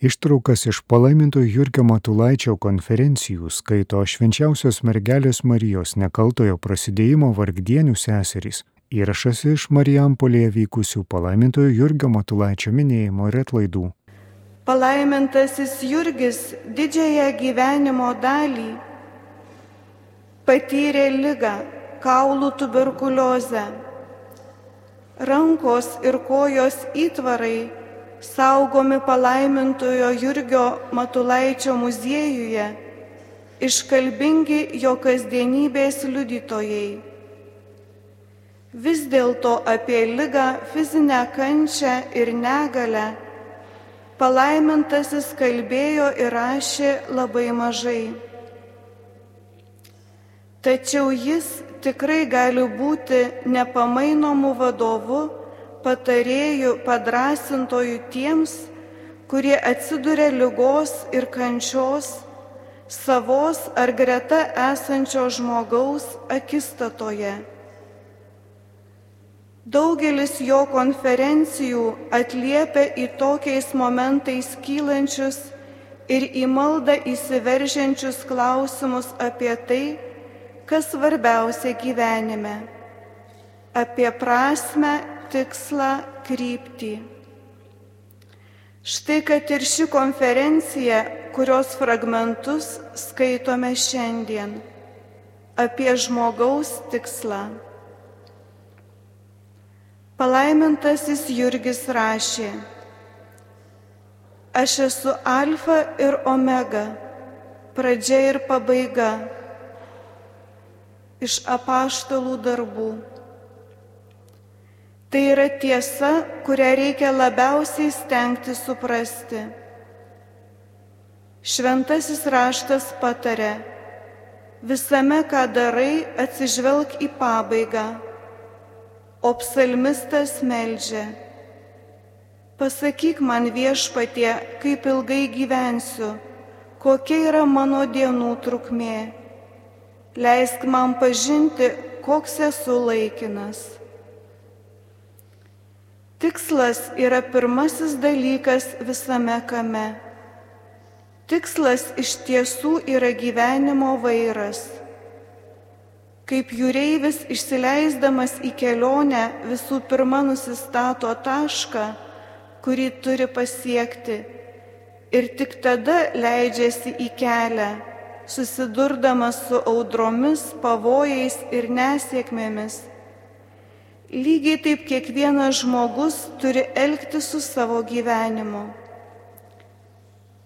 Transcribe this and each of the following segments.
Ištraukas iš palaiminto Jurgio Matulaičio konferencijų skaito švenčiausios mergelės Marijos nekaltojo prasidėjimo vargdienių seserys. Įrašas iš Marijampolėje vykusių palaimintojo Jurgio Matulaičio minėjimo ir atlaidų. Palaimintasis Jurgis didžiąją gyvenimo dalį patyrė lygą, kaulų tuberkuliozę. Rankos ir kojos įtvarai saugomi palaimintojo Jurgio Matulaičio muziejuje, iškalbingi jo kasdienybės liudytojai. Vis dėlto apie lygą, fizinę kančią ir negalę palaimintasis kalbėjo ir rašė labai mažai. Tačiau jis tikrai gali būti nepamainomų vadovų patarėjų, padrasintojų tiems, kurie atsiduria lygos ir kančios savos ar greta esančio žmogaus akistatoje. Daugelis jo konferencijų atliepia į tokiais momentais kylančius ir į maldą įsiveržiančius klausimus apie tai, kas svarbiausia gyvenime - apie prasme tikslą, kryptį. Štai kad ir ši konferencija, kurios fragmentus skaitome šiandien apie žmogaus tikslą. Palaimintasis Jurgis rašė, aš esu alfa ir omega, pradžia ir pabaiga iš apaštalų darbų. Tai yra tiesa, kurią reikia labiausiai stengti suprasti. Šventasis raštas patarė, visame, ką darai, atsižvelg į pabaigą, o psalmistas meldžia. Pasakyk man viešpatie, kaip ilgai gyvensiu, kokia yra mano dienų trukmė. Leisk man pažinti, koks esu laikinas. Tikslas yra pirmasis dalykas visame kame. Tikslas iš tiesų yra gyvenimo vairas. Kaip jūreivis išsileisdamas į kelionę visų pirma nusistato tašką, kurį turi pasiekti ir tik tada leidžiasi į kelią, susidurdamas su audromis, pavojais ir nesėkmėmis Lygiai taip kiekvienas žmogus turi elgti su savo gyvenimu.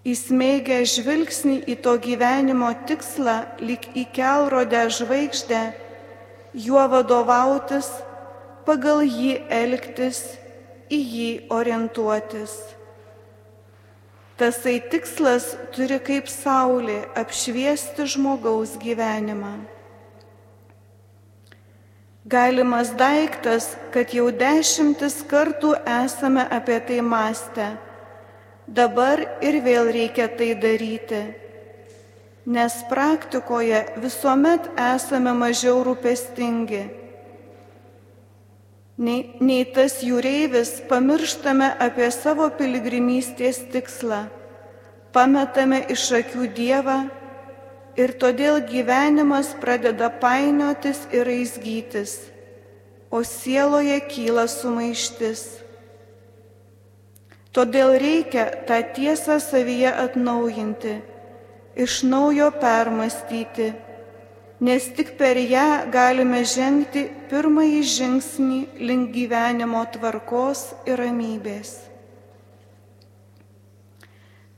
Įsmeigę žvilgsnį į to gyvenimo tikslą, lyg į kelrodę žvaigždę, juo vadovautis, pagal jį elgtis, į jį orientuotis. Tasai tikslas turi kaip saulė apšviesti žmogaus gyvenimą. Galimas daiktas, kad jau dešimtis kartų esame apie tai mąstę. Dabar ir vėl reikia tai daryti. Nes praktikoje visuomet esame mažiau rūpestingi. Nei, nei tas jūreivis pamirštame apie savo piligrimystės tikslą, pametame iš akių Dievą ir todėl gyvenimas pradeda painiotis ir aizgytis, o sieloje kyla sumaištis. Todėl reikia tą tiesą savyje atnaujinti, iš naujo permastyti, nes tik per ją galime žengti pirmąjį žingsnį link gyvenimo tvarkos ir ramybės.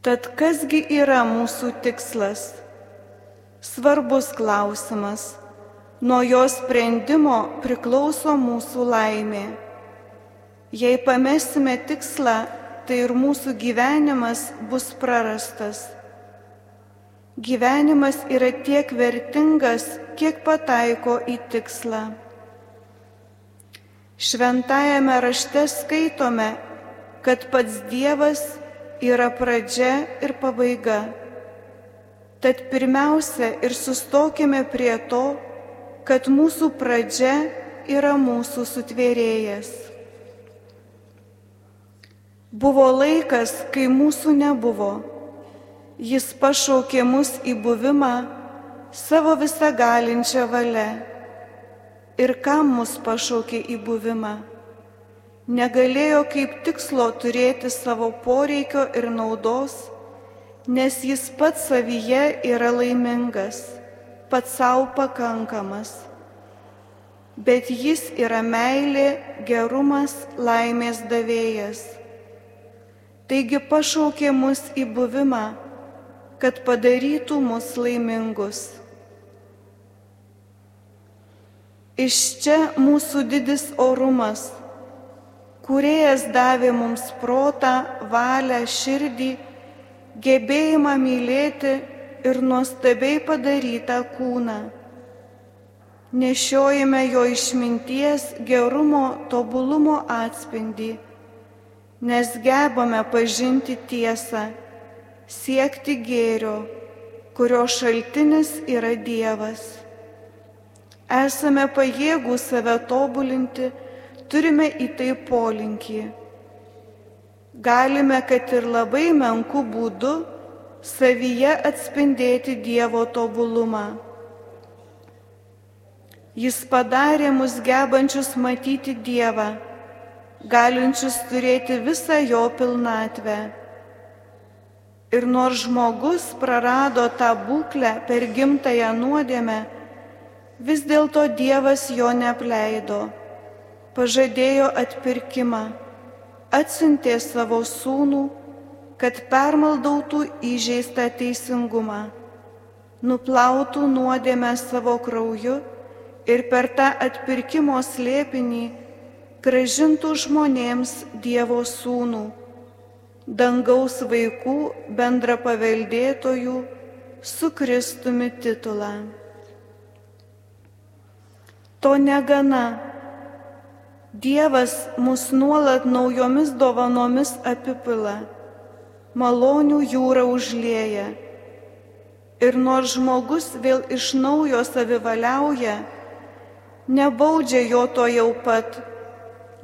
Tad kasgi yra mūsų tikslas? Svarbus klausimas. Nuo jo sprendimo priklauso mūsų laimė. Jei pamesime tikslą, tai ir mūsų gyvenimas bus prarastas. Gyvenimas yra tiek vertingas, kiek pataiko į tikslą. Šventajame rašte skaitome, kad pats Dievas yra pradžia ir pabaiga Tad pirmiausia ir sustokime prie to, kad mūsų pradžia yra mūsų sutvėrėjas. Buvo laikas, kai mūsų nebuvo. Jis pašaukė mus į buvimą savo visą galinčią valią. Ir kam mus pašaukė į buvimą? Negalėjo kaip tikslo turėti savo poreikio ir naudos, nes jis pats savyje yra laimingas, pats savo pakankamas. Bet jis yra meilė, gerumas, laimės davėjas Taigi pašaukė mus į buvimą, kad padarytų mus laimingus. Iš čia mūsų didis orumas, kuriejas davė mums protą, valią, širdį, gebėjimą mylėti ir nuostabiai padarytą kūną. Nešiojame jo išminties, gerumo, tobulumo atspindį nes gebame pažinti tiesą, siekti gėrio, kurio šaltinis yra Dievas. Esame pajėgų save tobulinti, turime į tai polinkį. Galime, kad ir labai menkų būdų, savyje atspindėti Dievo tobulumą. Jis padarė mus gebančius matyti Dievą galinčius turėti visą jo pilnatvę. Ir nors žmogus prarado tą būklę per gimtąją nuodėmę, vis dėlto Dievas jo neapleido, pažadėjo atpirkimą, atsintė savo sūnų, kad permaldautų įžeistą teisingumą, nuplautų nuodėmę savo krauju ir per tą atpirkimo slėpinį gražintų žmonėms Dievo sūnų, dangaus vaikų bendra paveldėtojų su Kristumi titulą. To negana. Dievas mus nuolat naujomis dovanomis apipila, malonių jūrą užlieja. Ir nors žmogus vėl iš naujo savivaliauja, nebaudžia jo to jau pat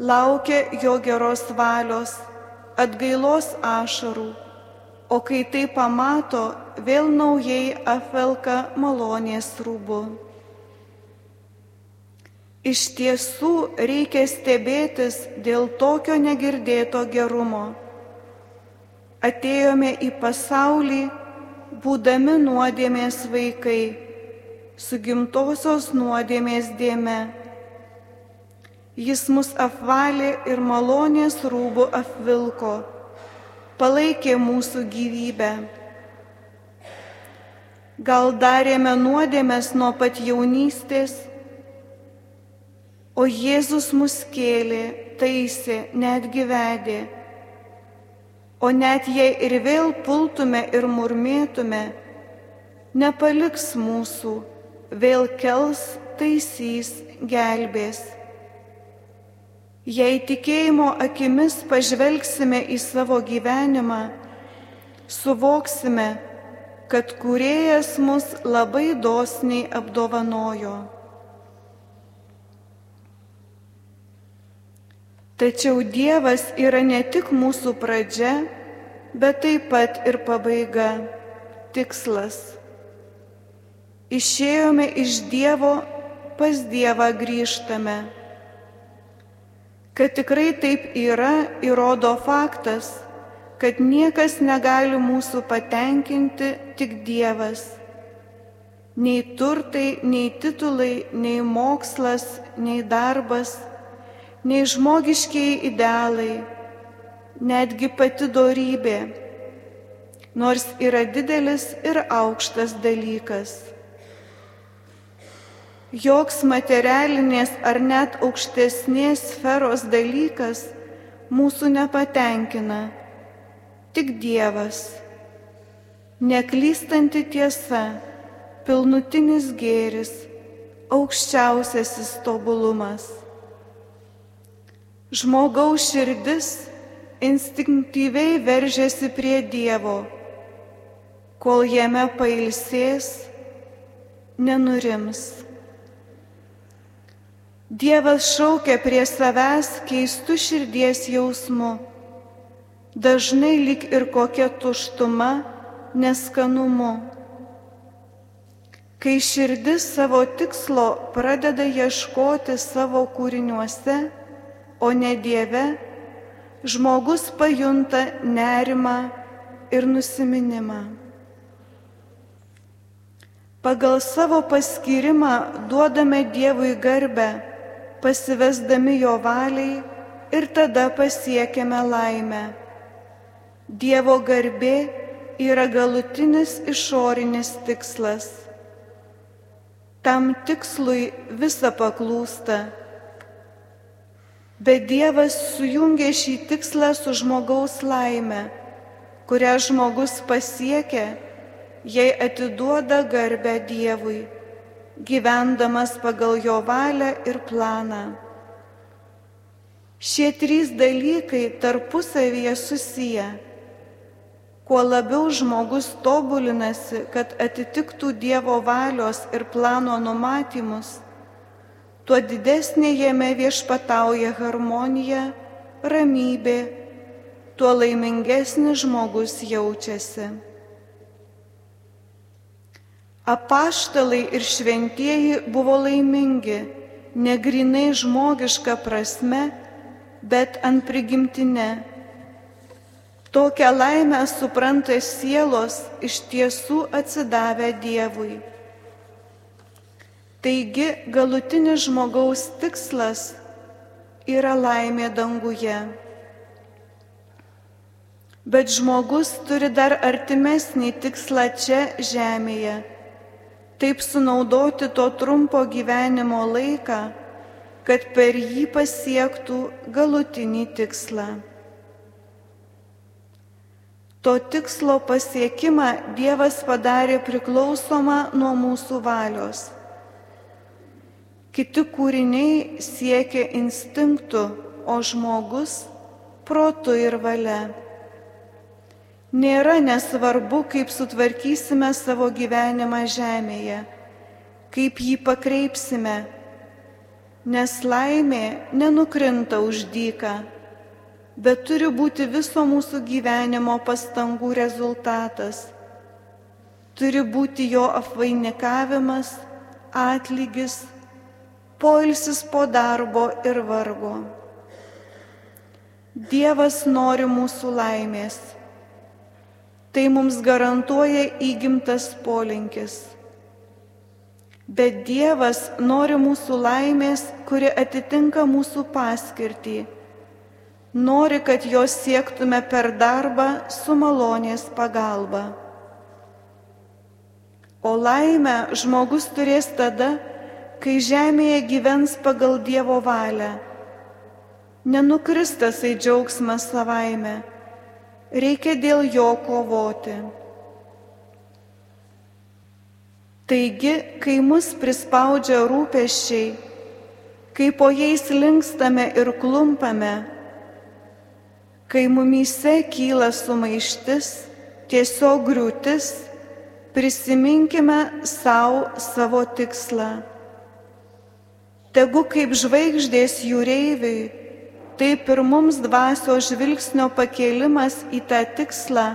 laukia jo geros valios, atgailos ašarų, o kai tai pamato, vėl naujai apvelka malonės rūbu. Iš tiesų reikia stebėtis dėl tokio negirdėto gerumo. Atėjome į pasaulį, būdami nuodėmės vaikai, su gimtosios nuodėmės dėme Jis mus apvalė ir malonės rūbų apvilko, palaikė mūsų gyvybę. Gal darėme nuodėmės nuo pat jaunystės, o Jėzus mus kėlė, taisė, netgi vedė. O net jei ir vėl pultume ir murmėtume, nepaliks mūsų, vėl kels, taisys, gelbės. Jei tikėjimo akimis pažvelgsime į savo gyvenimą, suvoksime, kad kuriejas mus labai dosniai apdovanojo. Tačiau Dievas yra ne tik mūsų pradžia, bet taip pat ir pabaiga, tikslas. Išėjome iš Dievo, pas Dievą grįžtame. Kad tikrai taip yra, įrodo faktas, kad niekas negali mūsų patenkinti, tik Dievas. Nei turtai, nei titulai, nei mokslas, nei darbas, nei žmogiškiai idealai, netgi pati dorybė, nors yra didelis ir aukštas dalykas. Joks materialinės ar net aukštesnės sferos dalykas mūsų nepatenkina, tik Dievas. Neklystanti tiesa, pilnutinis gėris, aukščiausiasis tobulumas. Žmogaus širdis instinktyviai veržiasi prie Dievo, kol jame pailsės, nenurims. Dievas šaukia prie savęs keistų širdies jausmu, dažnai lik ir kokia tuštuma, neskanumu. Kai širdis savo tikslo pradeda ieškoti savo kūriniuose, o ne Dieve, žmogus pajunta nerimą ir nusiminimą. Pagal savo paskirimą duodame Dievui garbę, pasivesdami jo valiai ir tada pasiekėme laimę. Dievo garbė yra galutinis išorinis tikslas. Tam tikslui visa paklūsta. Bet Dievas sujungia šį tikslą su žmogaus laime, kurią žmogus pasiekia, jei atiduoda garbę Dievui gyvendamas pagal jo valią ir planą. Šie trys dalykai tarpusavyje susiję. Kuo labiau žmogus tobulinasi, kad atitiktų Dievo valios ir plano numatymus, tuo didesnė jame viešpatauja harmonija, ramybė, tuo laimingesnis žmogus jaučiasi. Apaštalai ir šventieji buvo laimingi, negrinai žmogiška prasme, bet ant prigimtinė. Tokią laimę supranta sielos iš tiesų atsidavę Dievui. Taigi galutinis žmogaus tikslas yra laimė danguje. Bet žmogus turi dar artimesnį tikslą čia žemėje taip sunaudoti to trumpo gyvenimo laiką, kad per jį pasiektų galutinį tikslą. To tikslo pasiekimą Dievas padarė priklausomą nuo mūsų valios. Kiti kūriniai siekia instinktų, o žmogus protu ir valia. Nėra nesvarbu, kaip sutvarkysime savo gyvenimą žemėje, kaip jį pakreipsime, nes laimė nenukrinta už dyką, bet turi būti viso mūsų gyvenimo pastangų rezultatas. Turi būti jo apvainikavimas, atlygis, poilsis po darbo ir vargo. Dievas nori mūsų laimės Tai mums garantuoja įgimtas polinkis. Bet Dievas nori mūsų laimės, kuri atitinka mūsų paskirtį. Nori, kad jos siektume per darbą su malonės pagalba. O laimę žmogus turės tada, kai žemėje gyvens pagal Dievo valią. Nenukristas į džiaugsmą savaime reikia dėl jo kovoti. Taigi, kai mus prispaudžia rūpeščiai, kai po jais linkstame ir klumpame, kai mumyse kyla sumaištis, tiesiog griūtis, prisiminkime savo savo tikslą. Tegu kaip žvaigždės jūreiviui taip ir mums dvasios žvilgsnio pakėlimas į tą tikslą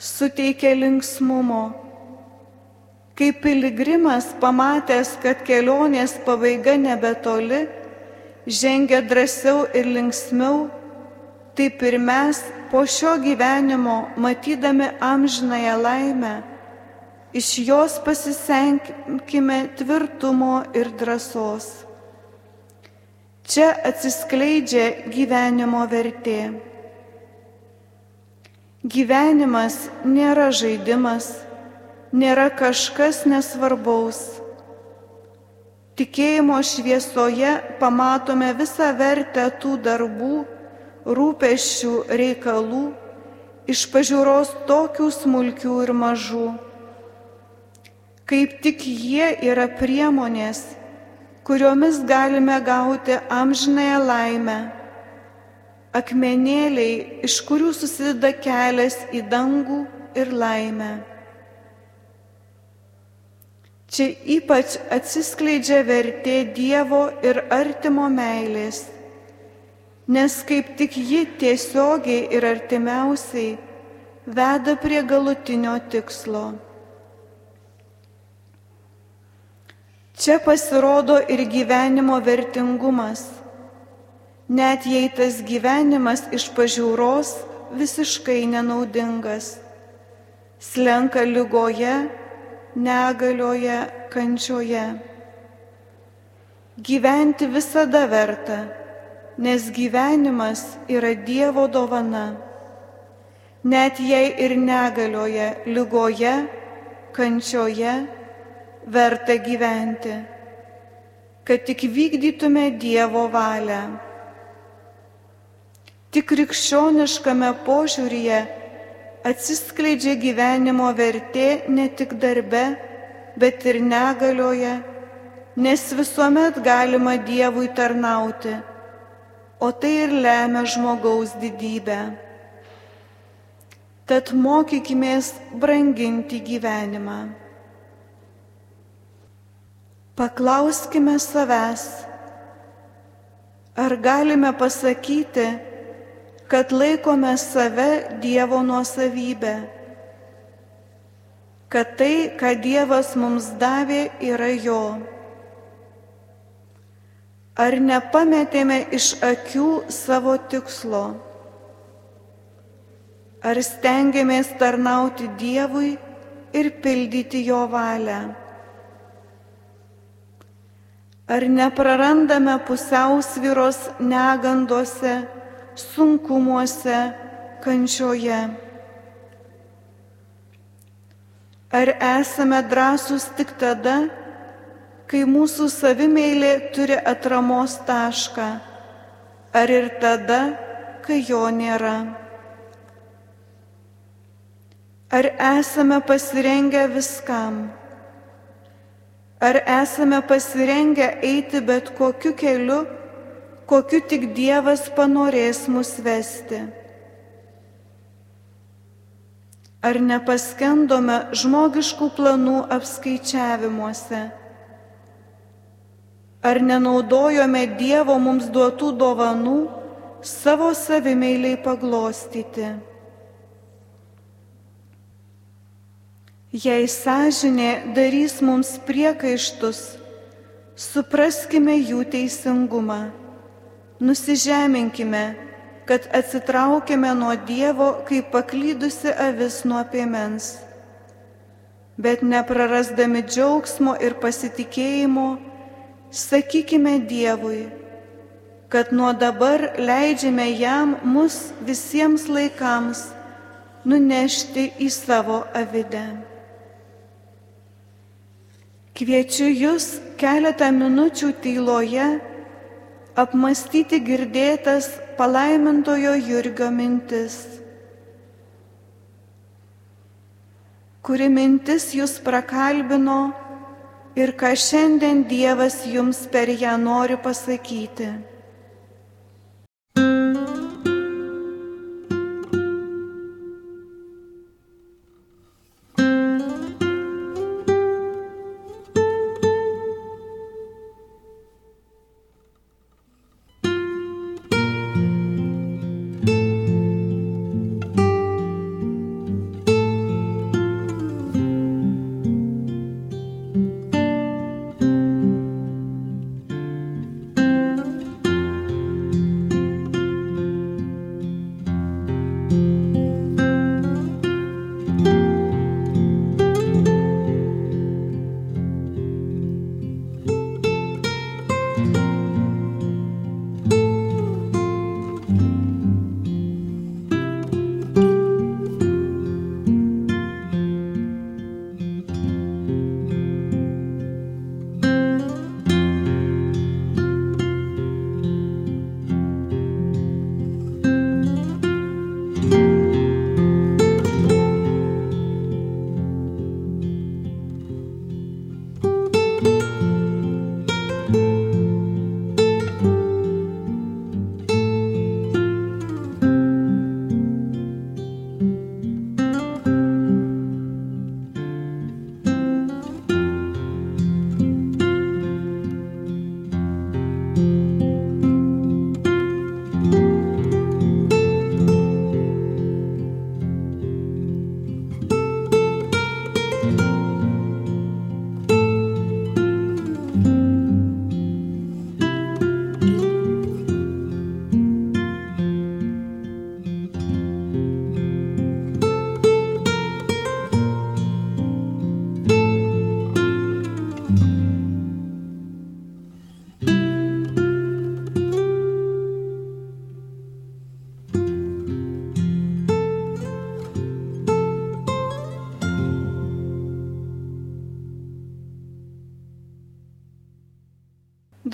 suteikia linksmumo. Kaip piligrimas pamatęs, kad kelionės pabaiga nebetoli, žengia drąsiau ir linksmiau, taip ir mes po šio gyvenimo, matydami amžinąją laimę, iš jos pasisenkime tvirtumo ir drąsos. Čia atsiskleidžia gyvenimo vertė. Gyvenimas nėra žaidimas, nėra kažkas nesvarbaus. Tikėjimo šviesoje pamatome visą vertę tų darbų, rūpešių reikalų, iš pažiūros tokių smulkių ir mažų. Kaip tik jie yra priemonės kuriomis galime gauti amžinąją laimę. Akmenėliai, iš kurių susideda kelias į dangų ir laimę. Čia ypač atsiskleidžia vertė Dievo ir artimo meilės. nes kaip tik ji tiesiogiai ir artimiausiai veda prie galutinio tikslo. Čia pasirodo ir gyvenimo vertingumas, net jei tas gyvenimas iš pažiūros visiškai nenaudingas, slenka lygoje, negalioje, kančioje. Gyventi visada verta, nes gyvenimas yra Dievo dovana. Net jei ir negalioje, lygoje, kančioje, verta gyventi, kad tik vykdytume Dievo valią. Tik krikščioniškame požiūryje atsiskleidžia gyvenimo vertė ne tik darbe, bet ir negalioje, nes visuomet galima Dievui tarnauti, o tai ir lemia žmogaus didybę. Tad mokykimės branginti gyvenimą. Paklauskime savęs, ar galime pasakyti, kad laikome save Dievo nuosavybę, kad tai, ką Dievas mums davė, yra Jo. Ar nepametėme iš akių savo tikslo? Ar stengiamės tarnauti Dievui ir pildyti Jo valią? Ar neprarandame pusiausvyros neganduose, sunkumuose, kančioje? Ar esame drąsūs tik tada, kai mūsų savimeilė turi atramos tašką, ar ir tada, kai jo nėra? Ar esame pasirengę viskam? Ar esame pasirengę eiti bet kokiu keliu, kokiu tik Dievas panorės mus vesti? Ar nepaskendome žmogiškų planų apskaičiavimuose? Ar nenaudojome Dievo mums duotų dovanų savo savimeiliai paglostyti? Jei sąžinė darys mums priekaištus, supraskime jų teisingumą, nusižeminkime, kad atsitraukime nuo Dievo, kaip paklydusi avis nuo piemens. Bet neprarasdami džiaugsmo ir pasitikėjimo, sakykime Dievui, kad nuo dabar leidžiame jam mus visiems laikams nunešti į savo avidę. Kviečiu Jūs keletą minučių tyloje apmastyti girdėtas palaimintojo Jurgio mintis. Kuri mintis Jūs prakalbino ir ką šiandien Dievas Jums per ją nori pasakyti.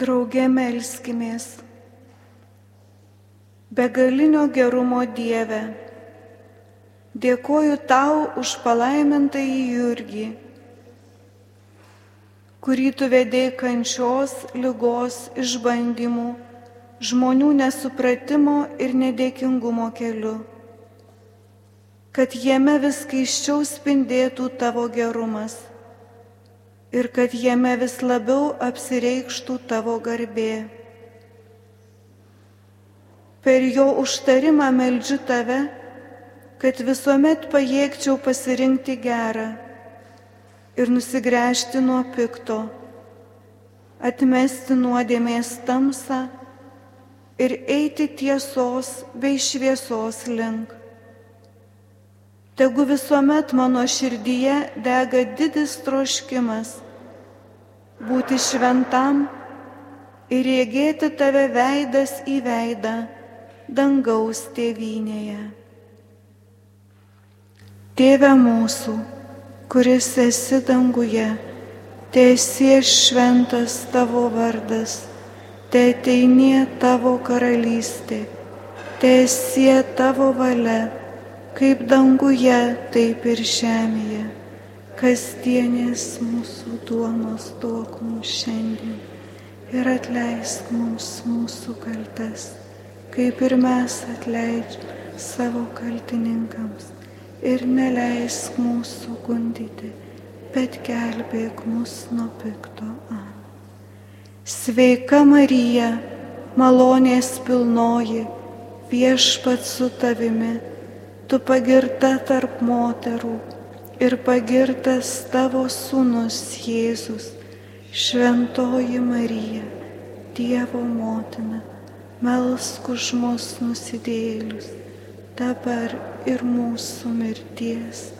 Drauge melskimės. Begalinio gerumo Dieve, dėkoju tau už palaimintą į Jurgį, kurį tu vedėjai kančios, lygos, išbandymų, žmonių nesupratimo ir nedėkingumo keliu kad jame vis keiščiau spindėtų tavo gerumas ir kad jame vis labiau apsireikštų tavo garbė. Per jo užtarimą meldžiu tave, kad visuomet pajėgčiau pasirinkti gerą ir nusigręžti nuo pikto, atmesti nuodėmės tamsą ir eiti tiesos bei šviesos link Tegu visuomet mano širdyje dega didis troškimas būti šventam ir rėgėti tave veidas į veidą dangaus tėvynėje. Tėve mūsų, kuris esi danguje, tiesie šventas tavo vardas, te ateinie tavo karalystė, tiesie tavo valia kaip danguje, taip ir žemėje. Kasdienės mūsų duonos duok mums šiandien ir atleisk mums mūsų kaltes, kaip ir mes atleidžiame savo kaltininkams. Ir neleisk mūsų gundyti, bet gelbėk mus nuo pikto. Amen. Sveika Marija, malonės pilnoji, viešpat su tavimi tu pagirta tarp moterų ir pagirtas tavo sūnus Jėzus, šventoji Marija, Dievo motina, melsk už mus nusidėlius, dabar ir mūsų mirties.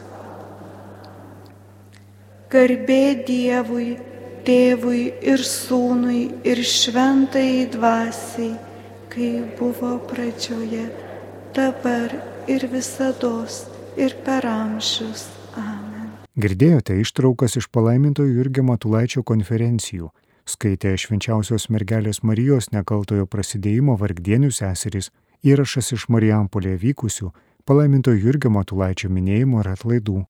Garbė Dievui, Tėvui ir Sūnui ir Šventai Dvasiai, kai buvo pradžioje, dabar ir visados, ir per amžius. Girdėjote ištraukas iš palaimintojo Jurgio Matulaičio konferencijų. Skaitė švenčiausios mergelės Marijos nekaltojo prasidėjimo vargdienių seserys, įrašas iš Marijampolėje vykusių palaimintojo Jurgio Matulaičio minėjimo ir atlaidų.